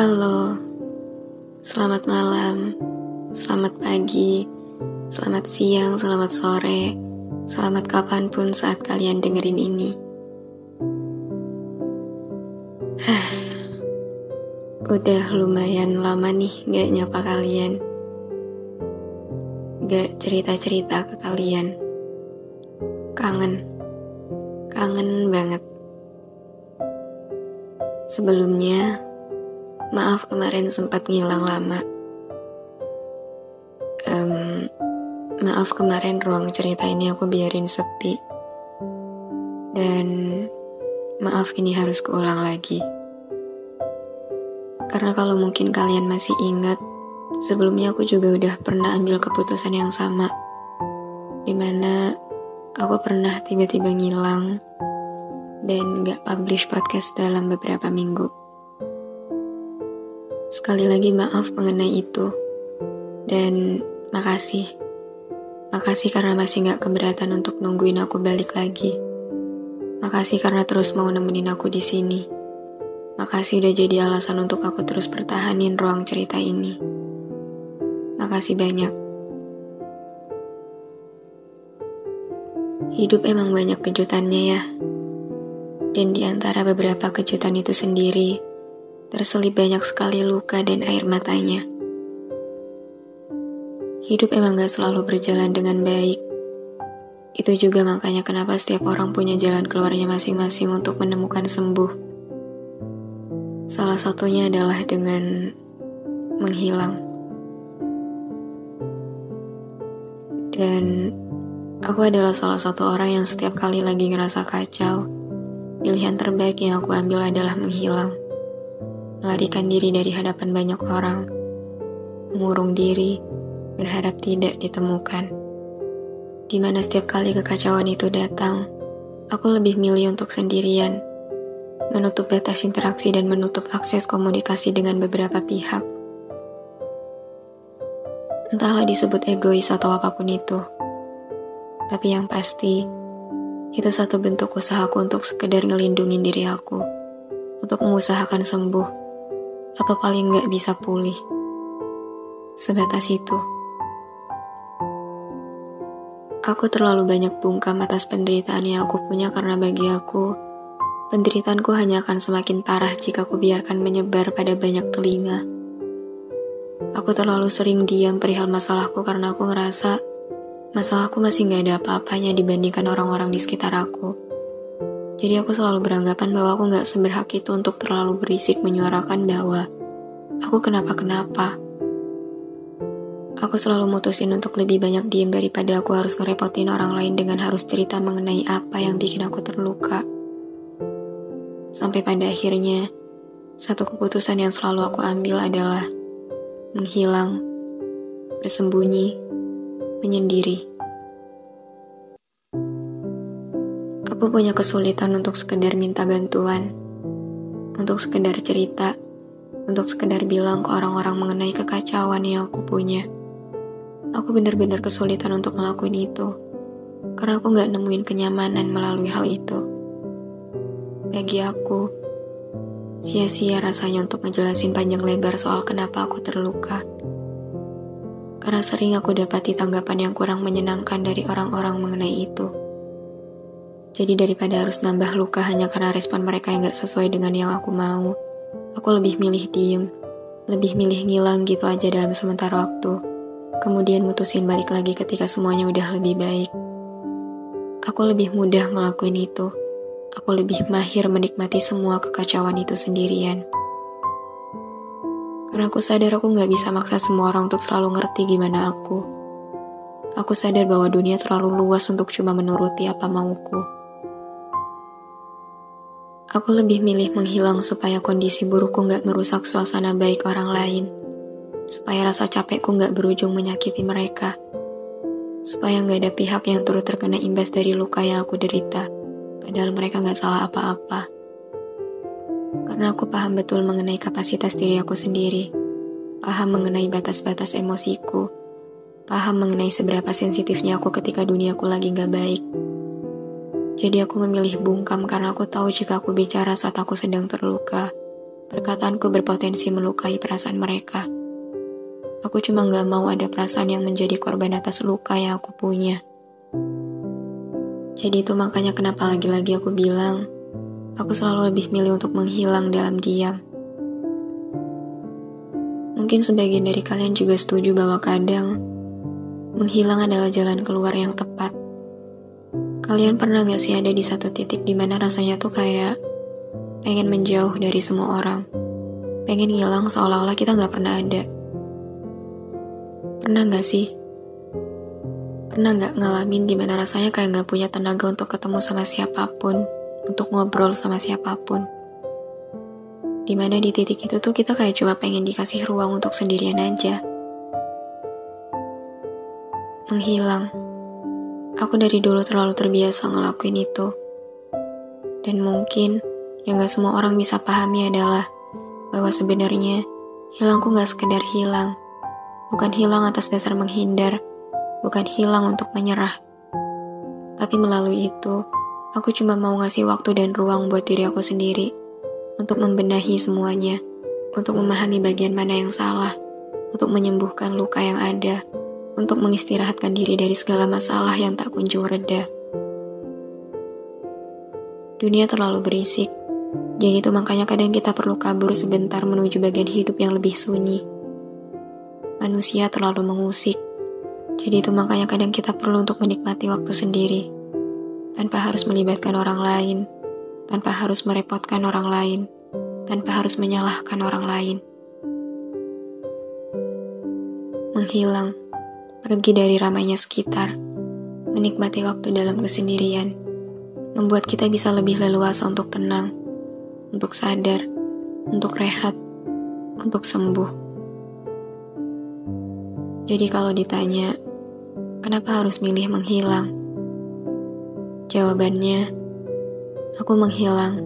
Halo, selamat malam, selamat pagi, selamat siang, selamat sore, selamat kapan pun saat kalian dengerin ini. Udah lumayan lama nih gak nyapa kalian. Gak cerita-cerita ke kalian. Kangen. Kangen banget. Sebelumnya, maaf kemarin sempat ngilang lama. Um, maaf kemarin ruang cerita ini aku biarin sepi. Dan maaf ini harus keulang lagi. Karena kalau mungkin kalian masih ingat, sebelumnya aku juga udah pernah ambil keputusan yang sama. Di mana aku pernah tiba-tiba ngilang dan gak publish podcast dalam beberapa minggu. Sekali lagi maaf mengenai itu. Dan makasih. Makasih karena masih gak keberatan untuk nungguin aku balik lagi. Makasih karena terus mau nemenin aku di sini. Makasih udah jadi alasan untuk aku terus pertahanin ruang cerita ini. Makasih banyak. Hidup emang banyak kejutannya ya. Dan di antara beberapa kejutan itu sendiri, terselip banyak sekali luka dan air matanya. Hidup emang gak selalu berjalan dengan baik. Itu juga makanya kenapa setiap orang punya jalan keluarnya masing-masing untuk menemukan sembuh. Salah satunya adalah dengan menghilang. Dan aku adalah salah satu orang yang setiap kali lagi ngerasa kacau, Pilihan terbaik yang aku ambil adalah menghilang. Melarikan diri dari hadapan banyak orang. Mengurung diri, berharap tidak ditemukan. Di mana setiap kali kekacauan itu datang, aku lebih milih untuk sendirian. Menutup batas interaksi dan menutup akses komunikasi dengan beberapa pihak. Entahlah disebut egois atau apa pun itu. Tapi yang pasti, itu satu bentuk usahaku untuk sekedar ngelindungin diri aku. Untuk mengusahakan sembuh. Atau paling nggak bisa pulih. Sebatas itu. Aku terlalu banyak bungkam atas penderitaan yang aku punya karena bagi aku, penderitaanku hanya akan semakin parah jika aku biarkan menyebar pada banyak telinga. Aku terlalu sering diam perihal masalahku karena aku ngerasa masalahku masih gak ada apa-apanya dibandingkan orang-orang di sekitar aku. Jadi aku selalu beranggapan bahwa aku gak seberhak itu untuk terlalu berisik menyuarakan bahwa aku kenapa-kenapa. Aku selalu mutusin untuk lebih banyak diem daripada aku harus ngerepotin orang lain dengan harus cerita mengenai apa yang bikin aku terluka. Sampai pada akhirnya, satu keputusan yang selalu aku ambil adalah menghilang, bersembunyi, menyendiri. Aku punya kesulitan untuk sekedar minta bantuan, untuk sekedar cerita, untuk sekedar bilang ke orang-orang mengenai kekacauan yang aku punya. Aku benar-benar kesulitan untuk ngelakuin itu, karena aku gak nemuin kenyamanan melalui hal itu. Bagi aku, sia-sia rasanya untuk ngejelasin panjang lebar soal kenapa aku terluka karena sering aku dapati tanggapan yang kurang menyenangkan dari orang-orang mengenai itu. Jadi daripada harus nambah luka hanya karena respon mereka yang gak sesuai dengan yang aku mau, aku lebih milih diem, lebih milih ngilang gitu aja dalam sementara waktu, kemudian mutusin balik lagi ketika semuanya udah lebih baik. Aku lebih mudah ngelakuin itu, aku lebih mahir menikmati semua kekacauan itu sendirian. Karena aku sadar aku gak bisa maksa semua orang untuk selalu ngerti gimana aku. aku sadar bahwa dunia terlalu luas untuk cuma menuruti apa mauku. Aku lebih milih menghilang supaya kondisi burukku nggak merusak suasana baik orang lain. Supaya rasa capekku nggak berujung menyakiti mereka. Supaya nggak ada pihak yang turut terkena imbas dari luka yang aku derita. Padahal mereka nggak salah apa-apa. Karena aku paham betul mengenai kapasitas diri aku sendiri. Paham mengenai batas-batas emosiku. Paham mengenai seberapa sensitifnya aku ketika duniaku lagi nggak baik jadi aku memilih bungkam karena aku tahu jika aku bicara saat aku sedang terluka, perkataanku berpotensi melukai perasaan mereka. Aku cuma gak mau ada perasaan yang menjadi korban atas luka yang aku punya. Jadi itu makanya kenapa lagi-lagi aku bilang, aku selalu lebih milih untuk menghilang dalam diam. Mungkin sebagian dari kalian juga setuju bahwa kadang menghilang adalah jalan keluar yang tepat. Kalian pernah gak sih ada di satu titik di mana rasanya tuh kayak pengen menjauh dari semua orang. Pengen hilang seolah-olah kita gak pernah ada. Pernah gak sih? Pernah gak ngalamin di mana rasanya kayak gak punya tenaga untuk ketemu sama siapa pun, untuk ngobrol sama siapa pun. Di mana di titik itu tuh kita kayak cuma pengen dikasih ruang untuk sendirian aja. Menghilang Aku dari dulu terlalu terbiasa ngelakuin itu. Dan mungkin yang gak semua orang bisa pahami adalah bahwa sebenarnya hilangku gak sekedar hilang. Bukan hilang atas dasar menghindar, bukan hilang untuk menyerah. Tapi melalui itu, aku cuma mau ngasih waktu dan ruang buat diri aku sendiri untuk membenahi semuanya, untuk memahami bagian mana yang salah, untuk menyembuhkan luka yang ada, untuk mengistirahatkan diri dari segala masalah yang tak kunjung reda. Dunia terlalu berisik, jadi itu makanya kadang kita perlu kabur sebentar menuju bagian hidup yang lebih sunyi. Manusia terlalu mengusik, jadi itu makanya kadang kita perlu untuk menikmati waktu sendiri, tanpa harus melibatkan orang lain, tanpa harus merepotkan orang lain, tanpa harus menyalahkan orang lain. Menghilang pergi dari ramainya sekitar, menikmati waktu dalam kesendirian, membuat kita bisa lebih leluasa untuk tenang, untuk sadar, untuk rehat, untuk sembuh. Jadi kalau ditanya, kenapa harus milih menghilang? Jawabannya, aku menghilang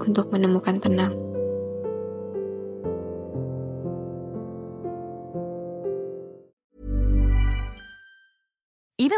untuk menemukan tenang.